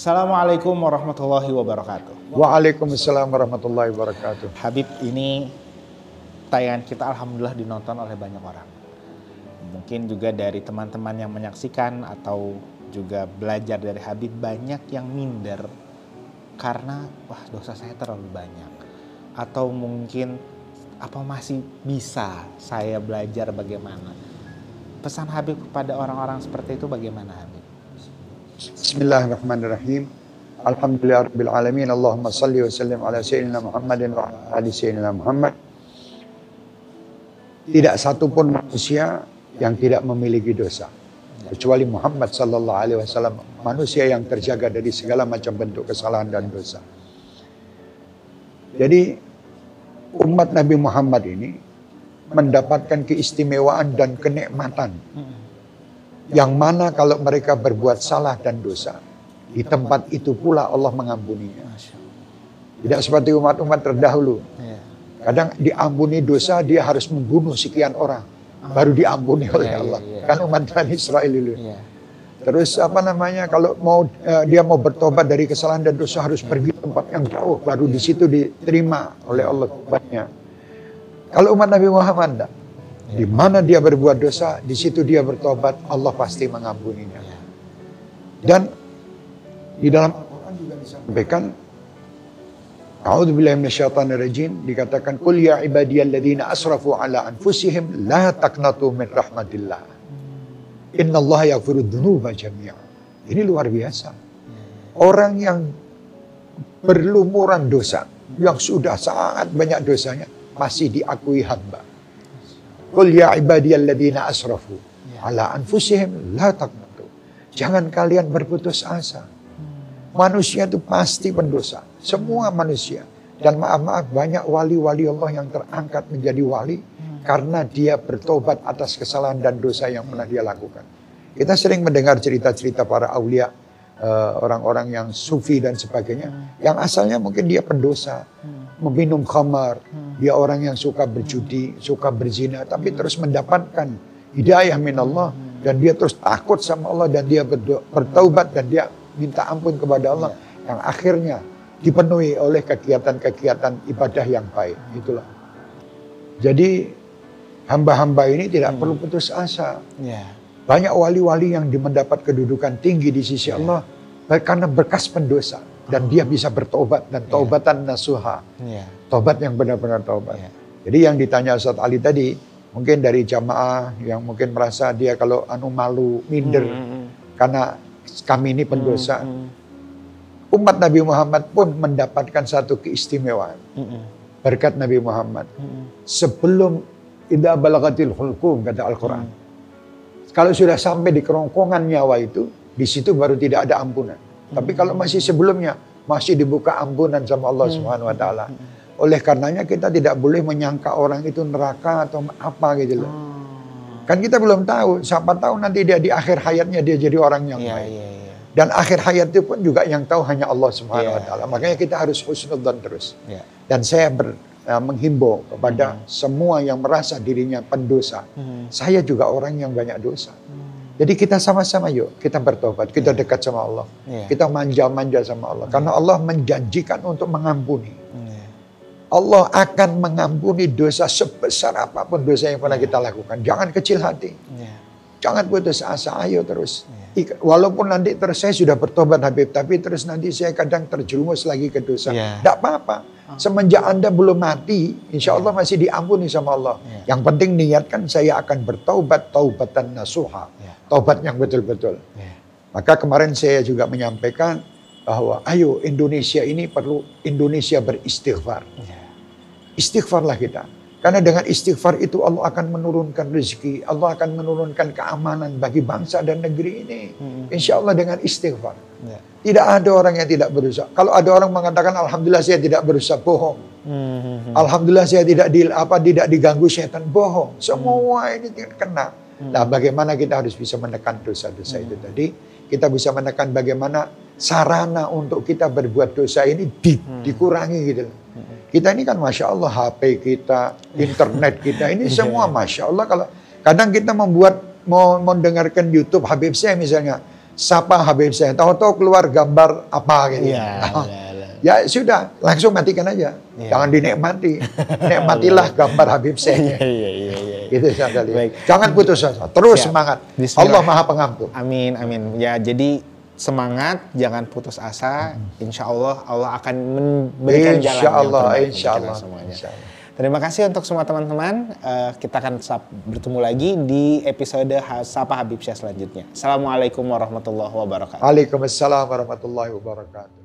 Assalamualaikum warahmatullahi wabarakatuh. Waalaikumsalam warahmatullahi wabarakatuh. Habib ini tayangan kita alhamdulillah dinonton oleh banyak orang. Mungkin juga dari teman-teman yang menyaksikan atau juga belajar dari Habib banyak yang minder karena wah dosa saya terlalu banyak atau mungkin apa masih bisa saya belajar bagaimana pesan Habib kepada orang-orang seperti itu bagaimana Habib Bismillahirrahmanirrahim. Alhamdulillah Rabbil Alamin. Allahumma salli wa sallim ala Sayyidina Muhammadin wa ala ali Sayyidina Muhammad. Tidak satupun manusia yang tidak memiliki dosa. Kecuali Muhammad sallallahu alaihi wasallam manusia yang terjaga dari segala macam bentuk kesalahan dan dosa. Jadi umat Nabi Muhammad ini mendapatkan keistimewaan dan kenikmatan yang mana kalau mereka berbuat salah dan dosa di tempat itu pula Allah mengampuninya. Tidak seperti umat-umat terdahulu. Iya. Kadang diampuni dosa dia harus membunuh sekian orang baru diampuni oleh Iya, iya, Allah. Kan umat Bani Israel. Iya. Terus apa namanya kalau mau eh, dia mau bertobat dari kesalahan dan dosa harus pergi tempat yang jauh baru di situ diterima oleh Allah tobatnya. Kalau umat Nabi Muhammad. Di mana dia berbuat dosa, di situ dia bertobat, Allah pasti mengampuninya. Dan di dalam Al-Quran juga disampaikan A'udzubillahi minasyaitonirrajim dikatakan qul ya ibadiyalladzina asrafu ala anfusihim la taqnatu min rahmatillah. Innallaha yaghfiru dzunuba jami'a. Ini luar biasa. Orang yang berlumuran dosa, yang sudah sangat banyak dosanya masih diakui hamba. Qul ya ibadiyalladzina asrafu ala anfusihim la taqnatu. Jangan kalian berputus asa. Manusia itu pasti pendosa. Semua manusia. Dan maaf-maaf banyak wali-wali Allah yang terangkat menjadi wali karena dia bertobat atas kesalahan dan dosa yang pernah dia lakukan. Kita sering mendengar cerita-cerita para aulia, eh, orang-orang yang sufi dan sebagainya, yang asalnya mungkin dia pendosa, meminum khamar, dia orang yang suka berjudi, suka berzina, tapi terus mendapatkan hidayah min Allah dan dia terus takut sama Allah dan dia bertaubat dan dia minta ampun kepada Allah yang akhirnya dipenuhi oleh kegiatan-kegiatan ibadah yang baik. Itulah. Jadi hamba-hamba ini tidak perlu putus asa. Iya. Banyak wali-wali yang mendapat kedudukan tinggi di sisi Allah baik karena berkas pendosa dan dia bisa bertobat dan taubatan nasuha. Iya. Tobat yang benar-benar taubat. Iya. Jadi yang ditanya Ustaz Ali tadi, mungkin dari jamaah yang mungkin merasa dia kalau anu malu, minder Mm, karena kami ini pendosa. mm, Umat Nabi Muhammad pun mendapatkan satu keistimewaan mm, mm, berkat Nabi Muhammad. mm, Sebelum idza balagatil hulqum kata Al-Qur'an. Hmm. Kalau sudah sampai di kerongkongan nyawa itu, di situ baru tidak ada ampunan. Tapi kalau masih sebelumnya masih dibuka ampunan sama Allah Subhanahu wa taala. Oleh karenanya kita tidak boleh menyangka orang itu neraka atau apa gitu loh. Hmm. Kan kita belum tahu, siapa tahu nanti dia di akhir hayatnya dia jadi orang yang Iya, baik. iya, iya. Dan akhir hayat itu pun juga yang tahu hanya Allah Subhanahu wa Iya. taala. Makanya kita harus husnudzon terus. Iya. Dan saya ber, eh, menghimbau kepada semua yang merasa dirinya pendosa. Hmm. Saya juga orang yang banyak dosa. Hmm. Jadi kita sama-sama yuk, kita bertobat, kita dekat sama Allah. Iya. Kita manja-manja sama Allah. Karena Allah menjanjikan untuk mengampuni. Iya. Allah akan mengampuni dosa sebesar apa pun dosa yang pernah kita lakukan. Jangan kecil hati. Iya. Jangan putus asa, ayo terus. Iya. Ik- Walaupun nanti terus saya sudah bertobat Habib, tapi terus nanti saya kadang terjerumus lagi ke dosa. Iya. Tidak apa-apa. Semenjak Anda belum mati, insya Allah masih diampuni sama Allah. Iya. Yang penting niatkan saya akan bertaubat, taubatan nasuha. Iya. Taubat yang betul-betul. Iya. Maka kemarin saya juga menyampaikan bahwa ayo Indonesia ini perlu Indonesia beristighfar. Iya. Istighfarlah kita. Karena dengan istighfar itu Allah akan menurunkan rezeki, Allah akan menurunkan keamanan bagi bangsa dan negeri ini. Mm, Insya Allah dengan istighfar. Iya. Tidak ada orang yang tidak berusaha. Kalau ada orang mengatakan Alhamdulillah saya tidak berusaha, bohong. Hmm. Alhamdulillah saya tidak di, apa tidak diganggu setan, bohong. Semua ini tidak kena. Nah, bagaimana kita harus bisa menekan dosa-dosa itu tadi? Kita bisa menekan bagaimana sarana untuk kita berbuat dosa ini di- dikurangi gitu. loh. Kita ini kan masya Allah HP kita, internet kita ini semua masya Allah. Kalau kadang kita membuat mau mendengarkan YouTube Habib saya misalnya, sapa Habib saya. Tahu-tahu keluar gambar apa gitu. Iya. Iya, iya. ya sudah, langsung matikan aja. Iya. Jangan dinikmati. Nikmatilah gambar Habib Iya, saya. iya, iya, iya. Gitu saja. Baik. Jangan putus asa. Terus Siap. semangat. Allah Maha Pengampun. Amin, amin. Ya, jadi semangat, jangan putus asa. Insya Allah Allah akan memberikan jalan Insya yang Allah, terbaik insya Allah. semuanya. Insya Allah. Terima kasih untuk semua teman-teman. Eh, kita akan bertemu lagi di episode Sapa Habib Syah selanjutnya. Assalamualaikum warahmatullahi wabarakatuh. Waalaikumsalam warahmatullahi wabarakatuh.